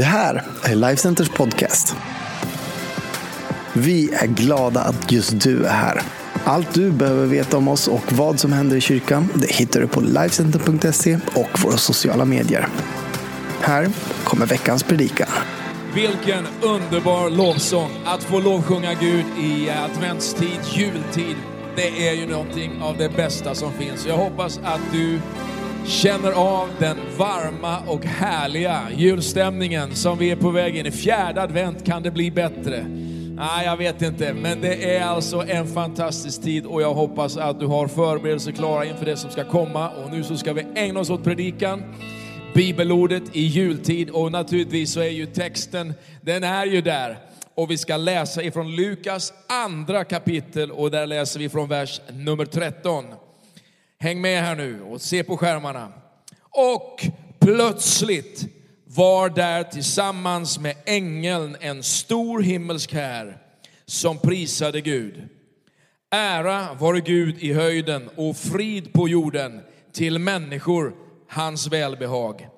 Det här är Lifecenters podcast. Vi är glada att just du är här. Allt du behöver veta om oss och vad som händer i kyrkan det hittar du på Lifecenter.se och våra sociala medier. Här kommer veckans predikan. Vilken underbar lovsång att få lovsjunga Gud i adventstid, jultid. Det är ju någonting av det bästa som finns. Jag hoppas att du känner av den varma och härliga julstämningen som vi är på väg in i. Fjärde advent, kan det bli bättre? Nej, jag vet inte, men det är alltså en fantastisk tid och jag hoppas att du har förberedelser klara inför det som ska komma. Och nu så ska vi ägna oss åt predikan, bibelordet i jultid och naturligtvis så är ju texten, den är ju där. Och vi ska läsa ifrån Lukas andra kapitel och där läser vi från vers nummer 13. Häng med här nu och se på skärmarna. Och plötsligt var där tillsammans med ängeln en stor himmelsk här som prisade Gud. Ära vare Gud i höjden och frid på jorden till människor hans välbehag.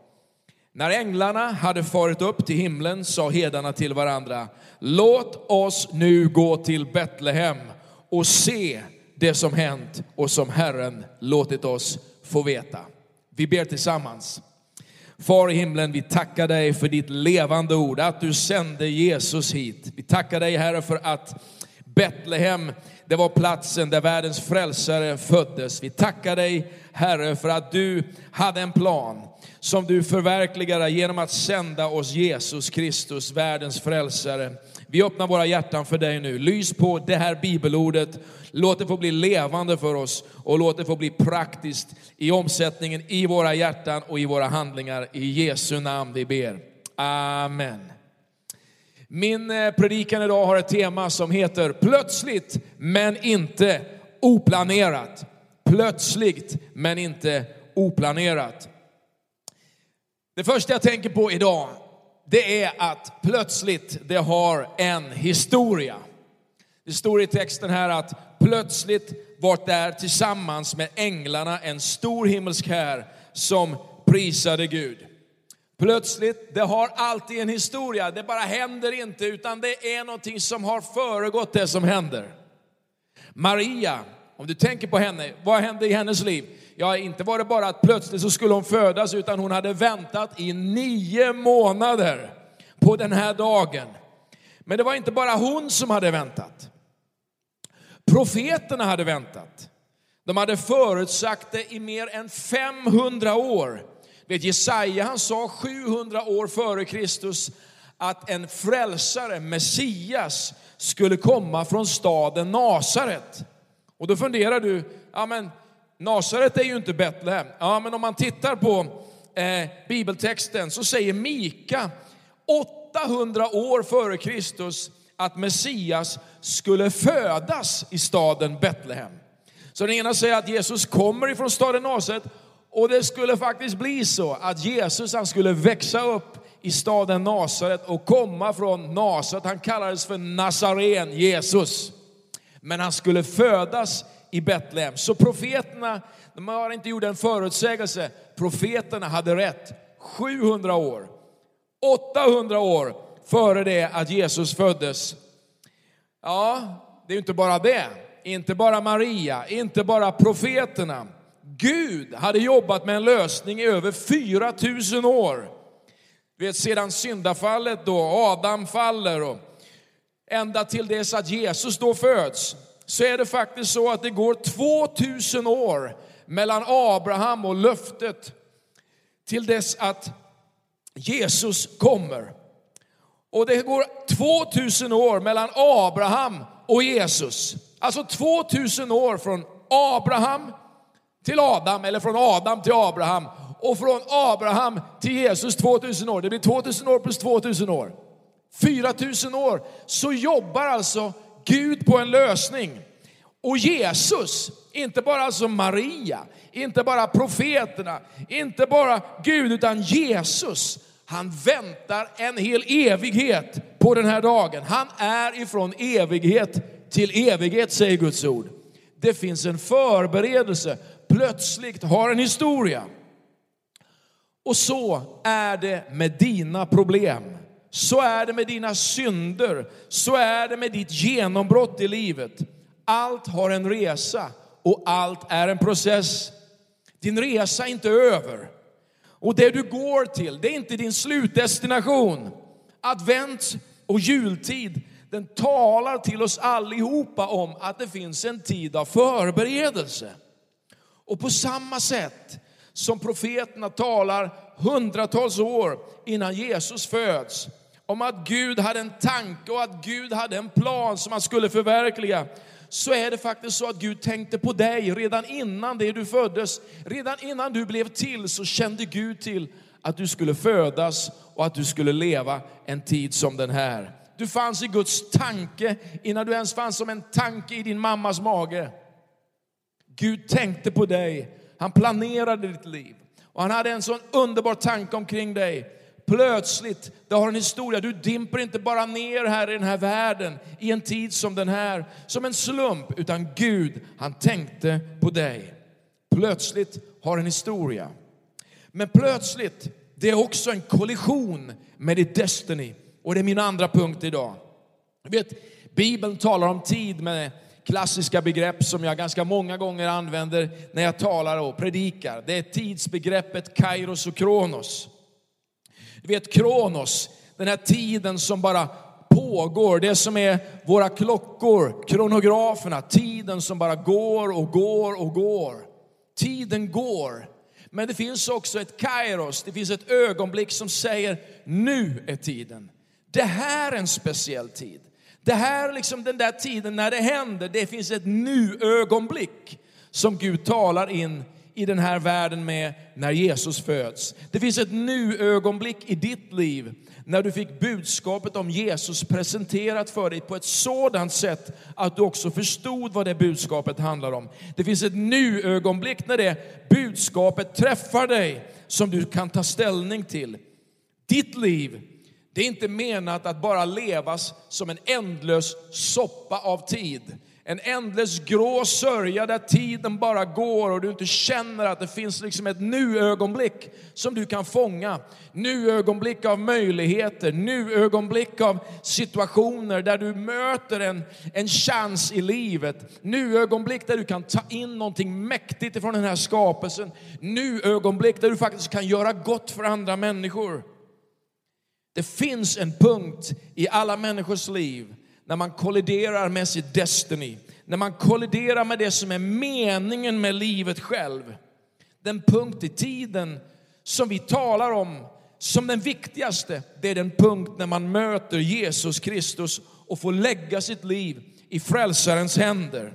När änglarna hade farit upp till himlen sa hedarna till varandra, låt oss nu gå till Betlehem och se det som hänt och som Herren låtit oss få veta. Vi ber tillsammans. Far i himlen, vi tackar dig för ditt levande ord, att du sände Jesus hit. Vi tackar dig Herre för att Betlehem, det var platsen där världens frälsare föddes. Vi tackar dig Herre för att du hade en plan som du förverkligade genom att sända oss Jesus Kristus, världens frälsare. Vi öppnar våra hjärtan för dig nu. Lys på det här bibelordet. Låt det få bli levande för oss och låt det få bli praktiskt i omsättningen i våra hjärtan och i våra handlingar. I Jesu namn vi ber. Amen. Min eh, predikan idag har ett tema som heter Plötsligt men inte oplanerat. Plötsligt men inte oplanerat. Det första jag tänker på idag, det är att plötsligt, det har en historia. Det står i texten här att plötsligt var där tillsammans med änglarna en stor himmelsk här som prisade Gud. Plötsligt, det har alltid en historia. Det bara händer inte, utan det är någonting som har föregått det som händer. Maria, om du tänker på henne, vad hände i hennes liv? Ja, inte var det bara att plötsligt så skulle hon födas, utan hon hade väntat i nio månader på den här dagen. Men det var inte bara hon som hade väntat. Profeterna hade väntat. De hade förutsagt det i mer än 500 år. Vet, Jesaja han sa 700 år före Kristus att en frälsare, Messias, skulle komma från staden Nasaret. Och då funderar du, ja men Nasaret är ju inte Betlehem. Ja men om man tittar på eh, bibeltexten så säger Mika 800 år före Kristus att Messias skulle födas i staden Betlehem. Så den ena säger att Jesus kommer ifrån staden Nasaret och det skulle faktiskt bli så att Jesus han skulle växa upp i staden Nasaret och komma från Nasaret. Han kallades för Nazaren, Jesus. Men han skulle födas i Betlehem. Så profeterna, de har inte gjort en förutsägelse. Profeterna hade rätt. 700 år, 800 år före det att Jesus föddes. Ja, det är inte bara det. Inte bara Maria, inte bara profeterna. Gud hade jobbat med en lösning i över 4000 år. vet, sedan syndafallet då, Adam faller och ända till dess att Jesus då föds, så är det faktiskt så att det går 2000 år mellan Abraham och löftet till dess att Jesus kommer. Och det går 2000 år mellan Abraham och Jesus. Alltså 2000 år från Abraham till Adam, eller från Adam till Abraham. Och från Abraham till Jesus 2000 år. Det blir 2000 år plus 2000 år. 4000 år. Så jobbar alltså Gud på en lösning. Och Jesus, inte bara som Maria, inte bara profeterna, inte bara Gud, utan Jesus han väntar en hel evighet på den här dagen. Han är ifrån evighet till evighet, säger Guds ord. Det finns en förberedelse, plötsligt har en historia. Och så är det med dina problem. Så är det med dina synder, så är det med ditt genombrott i livet. Allt har en resa och allt är en process. Din resa är inte över. Och det du går till, det är inte din slutdestination. Advent och jultid, den talar till oss allihopa om att det finns en tid av förberedelse. Och på samma sätt som profeterna talar hundratals år innan Jesus föds, om att Gud hade en tanke och att Gud hade en plan som han skulle förverkliga, så är det faktiskt så att Gud tänkte på dig redan innan det du föddes. Redan innan du blev till så kände Gud till att du skulle födas och att du skulle leva en tid som den här. Du fanns i Guds tanke innan du ens fanns som en tanke i din mammas mage. Gud tänkte på dig, han planerade ditt liv och han hade en sån underbar tanke omkring dig. Plötsligt, det har en historia, du dimper inte bara ner här i den här världen i en tid som den här, som en slump, utan Gud, han tänkte på dig. Plötsligt har en historia. Men plötsligt, det är också en kollision med ditt Destiny. Och det är min andra punkt idag. Du vet, Bibeln talar om tid med klassiska begrepp som jag ganska många gånger använder när jag talar och predikar. Det är tidsbegreppet kairos och kronos. Du vet kronos, den här tiden som bara pågår, det som är våra klockor, kronograferna, tiden som bara går och går och går. Tiden går. Men det finns också ett kairos, det finns ett ögonblick som säger nu är tiden. Det här är en speciell tid. Det här liksom den där tiden när det händer, det finns ett nu-ögonblick som Gud talar in i den här världen med när Jesus föds. Det finns ett nu-ögonblick i ditt liv när du fick budskapet om Jesus presenterat för dig på ett sådant sätt att du också förstod vad det budskapet handlar om. Det finns ett nu-ögonblick när det budskapet träffar dig som du kan ta ställning till. Ditt liv det är inte menat att bara levas som en ändlös soppa av tid. En ändlös grå sörja där tiden bara går och du inte känner att det finns liksom ett nu-ögonblick som du kan fånga. Nu-ögonblick av möjligheter, nu-ögonblick av situationer där du möter en, en chans i livet. Nu-ögonblick där du kan ta in någonting mäktigt ifrån den här skapelsen. Nu-ögonblick där du faktiskt kan göra gott för andra människor. Det finns en punkt i alla människors liv när man kolliderar med sitt destiny, när man kolliderar med det som är meningen med livet själv. Den punkt i tiden som vi talar om som den viktigaste, det är den punkt när man möter Jesus Kristus och får lägga sitt liv i frälsarens händer.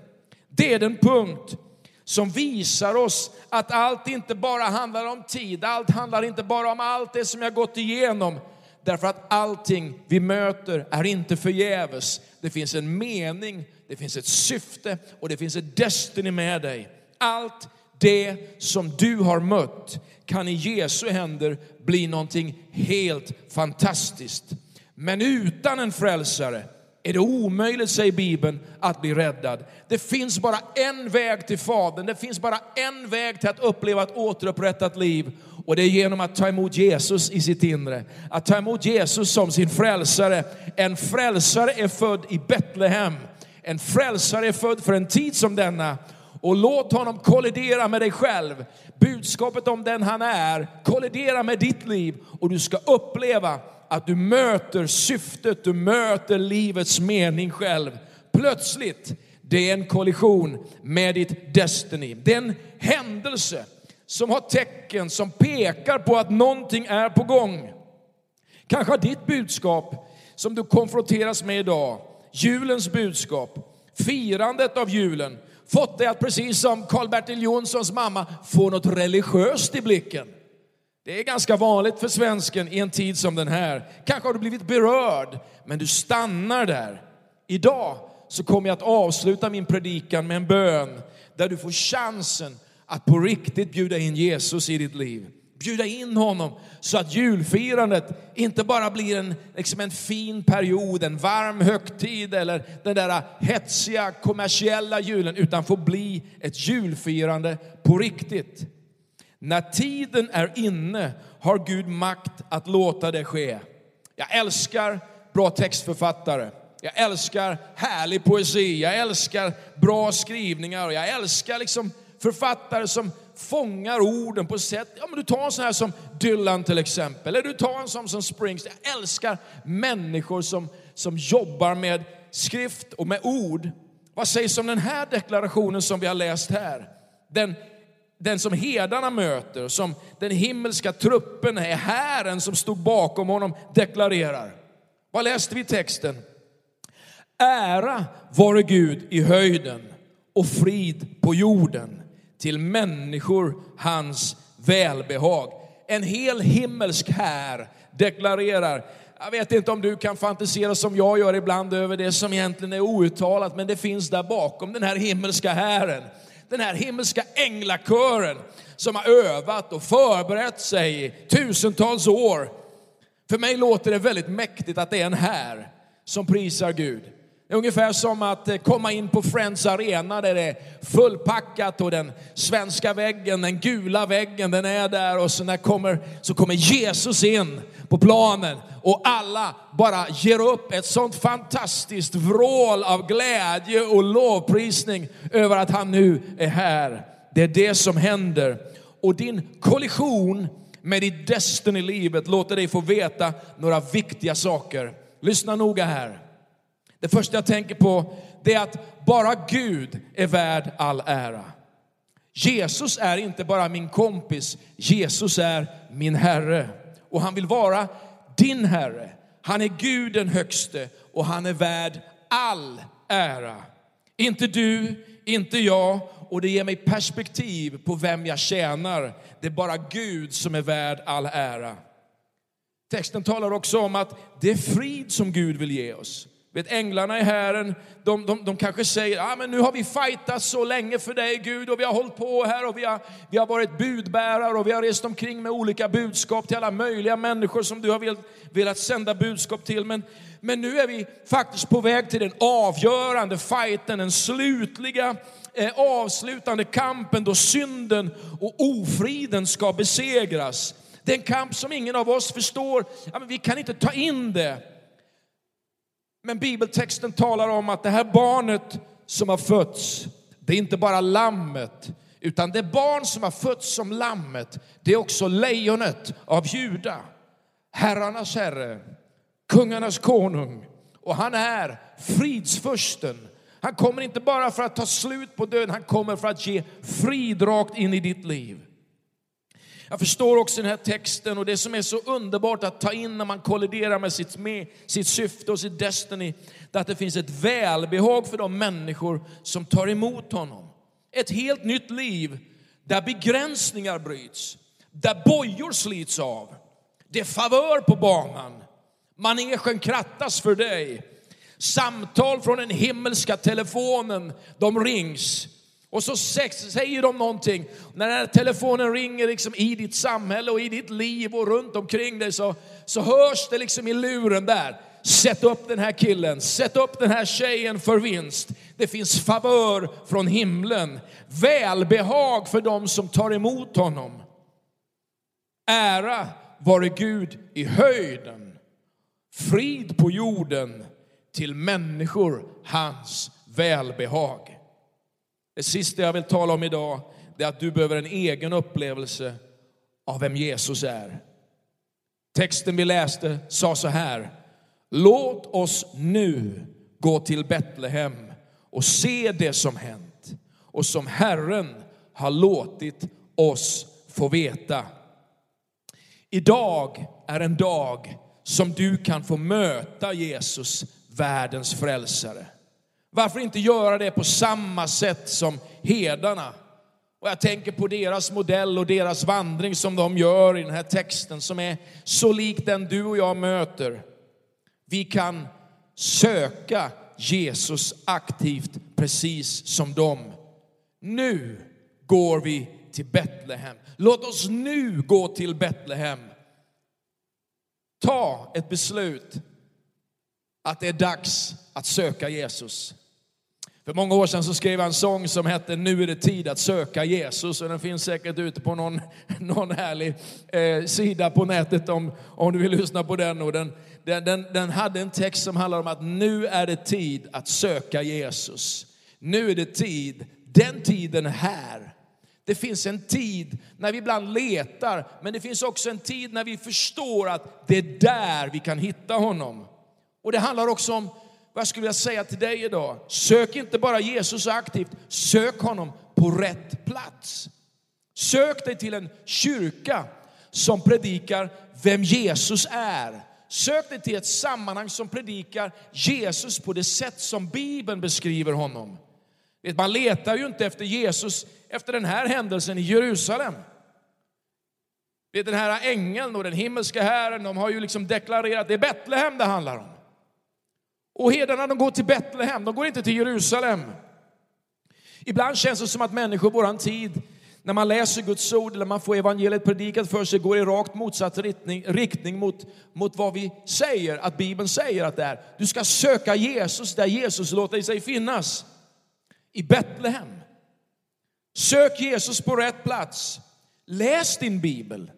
Det är den punkt som visar oss att allt inte bara handlar om tid, allt handlar inte bara om allt det som jag gått igenom, Därför att allting vi möter är inte förgäves. Det finns en mening, det finns ett syfte och det finns ett destiny med dig. Allt det som du har mött kan i Jesu händer bli någonting helt fantastiskt. Men utan en frälsare är det omöjligt, säger Bibeln, att bli räddad. Det finns bara en väg till Fadern, det finns bara en väg till att uppleva ett återupprättat liv. Och det är genom att ta emot Jesus i sitt inre. Att ta emot Jesus som sin frälsare. En frälsare är född i Betlehem. En frälsare är född för en tid som denna. Och låt honom kollidera med dig själv. Budskapet om den han är, kollidera med ditt liv och du ska uppleva att du möter syftet, du möter livets mening själv. Plötsligt, det är en kollision med ditt destiny. Det är en händelse som har tecken som pekar på att någonting är på gång. Kanske har ditt budskap som du konfronteras med idag, julens budskap, firandet av julen, fått dig att precis som Karl-Bertil Jonssons mamma få något religiöst i blicken. Det är ganska vanligt för svensken i en tid som den här. Kanske har du blivit berörd, men du stannar där. Idag så kommer jag att avsluta min predikan med en bön där du får chansen att på riktigt bjuda in Jesus i ditt liv. Bjuda in honom så att julfirandet inte bara blir en, liksom en fin period, en varm högtid eller den där hetsiga kommersiella julen, utan får bli ett julfirande på riktigt. När tiden är inne har Gud makt att låta det ske. Jag älskar bra textförfattare. Jag älskar härlig poesi. Jag älskar bra skrivningar. Och jag älskar liksom författare som fångar orden på sätt, ja men du tar en sån här som Dylan till exempel, eller du tar en sån som Springs. Jag älskar människor som, som jobbar med skrift och med ord. Vad sägs om den här deklarationen som vi har läst här? Den, den som herdarna möter, som den himmelska truppen är hären som stod bakom honom deklarerar. Vad läste vi i texten? Ära vare Gud i höjden och frid på jorden till människor hans välbehag. En hel himmelsk här deklarerar jag vet inte om du kan fantisera som jag gör ibland över det som egentligen är outtalat, men det finns där bakom den här himmelska hären. Den här himmelska änglakören som har övat och förberett sig i tusentals år. För mig låter det väldigt mäktigt att det är en här som prisar Gud. Det är ungefär som att eh, komma in på Friends Arena där det är fullpackat och den svenska väggen, den gula väggen, den är där och så, när kommer, så kommer Jesus in på planen och alla bara ger upp ett sånt fantastiskt vrål av glädje och lovprisning över att han nu är här. Det är det som händer. Och din kollision med ditt Destiny-livet låter dig få veta några viktiga saker. Lyssna noga här. Det första jag tänker på det är att bara Gud är värd all ära. Jesus är inte bara min kompis, Jesus är min Herre. Och han vill vara din Herre. Han är Gud den högste och han är värd all ära. Inte du, inte jag och det ger mig perspektiv på vem jag tjänar. Det är bara Gud som är värd all ära. Texten talar också om att det är frid som Gud vill ge oss. Vet, änglarna i hären, de, de, de kanske säger, ah, men nu har vi fightat så länge för dig Gud och vi har hållit på här och vi har, vi har varit budbärare och vi har rest omkring med olika budskap till alla möjliga människor som du har velat, velat sända budskap till. Men, men nu är vi faktiskt på väg till den avgörande fighten, den slutliga eh, avslutande kampen då synden och ofriden ska besegras. Det är en kamp som ingen av oss förstår, ja, men vi kan inte ta in det. Men bibeltexten talar om att det här barnet som har fötts, det är inte bara lammet, utan det barn som har fötts som lammet, det är också lejonet av Juda. Herrarnas herre, kungarnas konung. Och han är fridsfursten. Han kommer inte bara för att ta slut på döden, han kommer för att ge frid rakt in i ditt liv. Jag förstår också den här texten och det som är så underbart att ta in när man kolliderar med sitt, med sitt syfte och sitt destiny, det är att det finns ett välbehag för de människor som tar emot honom. Ett helt nytt liv där begränsningar bryts, där bojor slits av. Det är favör på banan. Manegen krattas för dig. Samtal från den himmelska telefonen, de rings. Och så säger de någonting. När den här telefonen ringer liksom i ditt samhälle och i ditt liv och runt omkring dig så, så hörs det liksom i luren där. Sätt upp den här killen, sätt upp den här tjejen för vinst. Det finns favör från himlen, välbehag för dem som tar emot honom. Ära vare Gud i höjden, frid på jorden till människor hans välbehag. Det sista jag vill tala om idag är att du behöver en egen upplevelse av vem Jesus är. Texten vi läste sa så här. Låt oss nu gå till Betlehem och se det som hänt och som Herren har låtit oss få veta. Idag är en dag som du kan få möta Jesus, världens frälsare. Varför inte göra det på samma sätt som herdarna? Och jag tänker på deras modell och deras vandring som de gör i den här texten som är så lik den du och jag möter. Vi kan söka Jesus aktivt precis som dem. Nu går vi till Betlehem. Låt oss nu gå till Betlehem. Ta ett beslut att det är dags att söka Jesus. För många år sedan så skrev jag en sång som hette Nu är det tid att söka Jesus. Och den finns säkert ute på någon, någon härlig eh, sida på nätet om, om du vill lyssna på den. Och den, den, den, den hade en text som handlar om att nu är det tid att söka Jesus. Nu är det tid, den tiden är här. Det finns en tid när vi ibland letar, men det finns också en tid när vi förstår att det är där vi kan hitta honom. Och det handlar också om vad jag skulle vilja säga till dig idag. Sök inte bara Jesus aktivt, sök honom på rätt plats. Sök dig till en kyrka som predikar vem Jesus är. Sök dig till ett sammanhang som predikar Jesus på det sätt som Bibeln beskriver honom. Man letar ju inte efter Jesus efter den här händelsen i Jerusalem. Den här ängeln och den himmelska Herren, de har ju liksom deklarerat att det är Betlehem det handlar om. Och herdarna de går till Betlehem, de går inte till Jerusalem. Ibland känns det som att människor i vår tid, när man läser Guds ord eller man får evangeliet predikat för sig, går i rakt motsatt riktning, riktning mot, mot vad vi säger, att Bibeln säger att det är. Du ska söka Jesus där Jesus låter sig finnas. I Betlehem. Sök Jesus på rätt plats. Läs din bibel.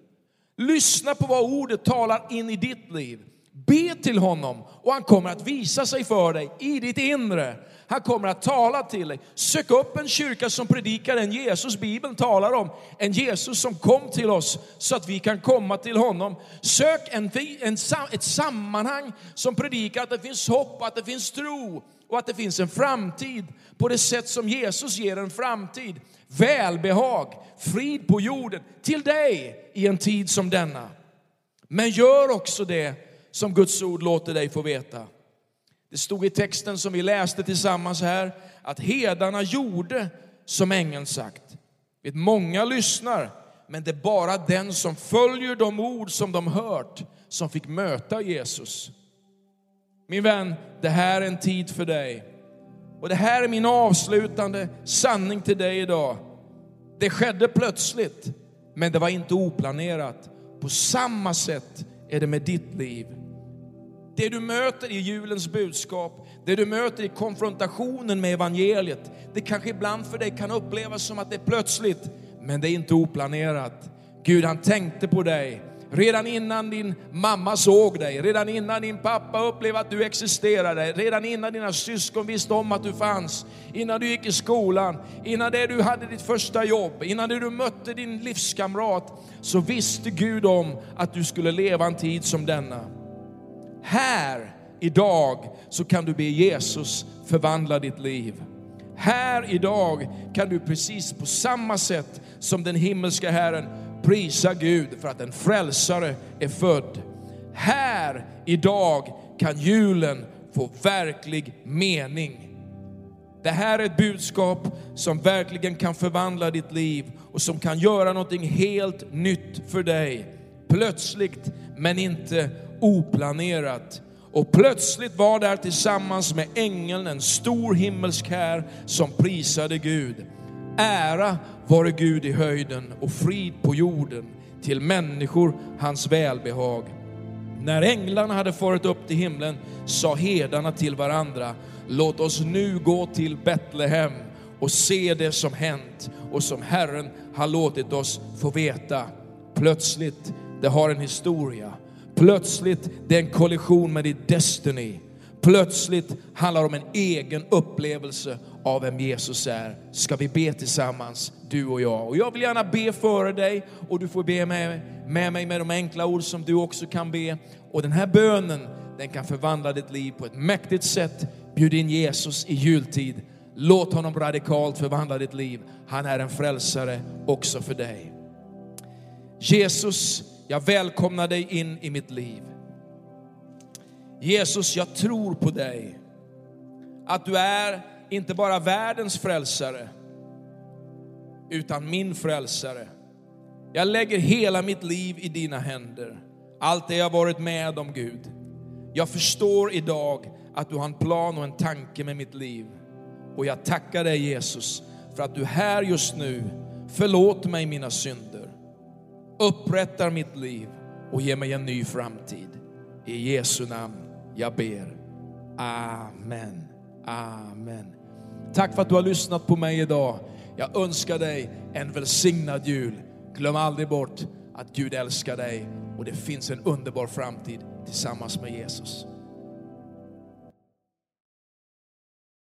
Lyssna på vad ordet talar in i ditt liv. Be till honom och han kommer att visa sig för dig i ditt inre. Han kommer att tala till dig. Sök upp en kyrka som predikar en Jesus Bibeln talar om. En Jesus som kom till oss så att vi kan komma till honom. Sök en, en, ett sammanhang som predikar att det finns hopp, att det finns tro och att det finns en framtid på det sätt som Jesus ger en framtid. Välbehag, frid på jorden till dig i en tid som denna. Men gör också det som Guds ord låter dig få veta. Det stod i texten som vi läste tillsammans här att hedarna gjorde som ängeln sagt. Vet, många lyssnar, men det är bara den som följer de ord som de hört som fick möta Jesus. Min vän, det här är en tid för dig. Och det här är min avslutande sanning till dig idag. Det skedde plötsligt, men det var inte oplanerat. På samma sätt är det med ditt liv. Det du möter i julens budskap, det du möter i konfrontationen med evangeliet, det kanske ibland för dig kan upplevas som att det är plötsligt, men det är inte oplanerat. Gud han tänkte på dig redan innan din mamma såg dig, redan innan din pappa upplevde att du existerade, redan innan dina syskon visste om att du fanns, innan du gick i skolan, innan det du hade ditt första jobb, innan du mötte din livskamrat, så visste Gud om att du skulle leva en tid som denna. Här, idag, så kan du be Jesus förvandla ditt liv. Här idag kan du precis på samma sätt som den himmelska Herren prisa Gud för att en frälsare är född. Här idag kan julen få verklig mening. Det här är ett budskap som verkligen kan förvandla ditt liv och som kan göra någonting helt nytt för dig. Plötsligt, men inte oplanerat. Och plötsligt var där tillsammans med ängeln en stor himmelsk här som prisade Gud. Ära vare Gud i höjden och frid på jorden till människor hans välbehag. När änglarna hade farit upp till himlen sa herdarna till varandra, låt oss nu gå till Betlehem och se det som hänt och som Herren har låtit oss få veta. Plötsligt, det har en historia. Plötsligt, det är en kollision med ditt Destiny. Plötsligt handlar det om en egen upplevelse av vem Jesus är. Ska vi be tillsammans, du och jag? Och jag vill gärna be före dig och du får be med, med mig med de enkla ord som du också kan be. Och den här bönen, den kan förvandla ditt liv på ett mäktigt sätt. Bjud in Jesus i jultid. Låt honom radikalt förvandla ditt liv. Han är en frälsare också för dig. Jesus, jag välkomnar dig in i mitt liv. Jesus, jag tror på dig. Att du är inte bara världens frälsare, utan min frälsare. Jag lägger hela mitt liv i dina händer. Allt det jag varit med om, Gud. Jag förstår idag att du har en plan och en tanke med mitt liv. Och jag tackar dig Jesus för att du här just nu förlåter mig mina synder, upprättar mitt liv och ger mig en ny framtid. I Jesu namn jag ber. Amen. Amen. Tack för att du har lyssnat på mig idag. Jag önskar dig en välsignad jul. Glöm aldrig bort att Gud älskar dig och det finns en underbar framtid tillsammans med Jesus.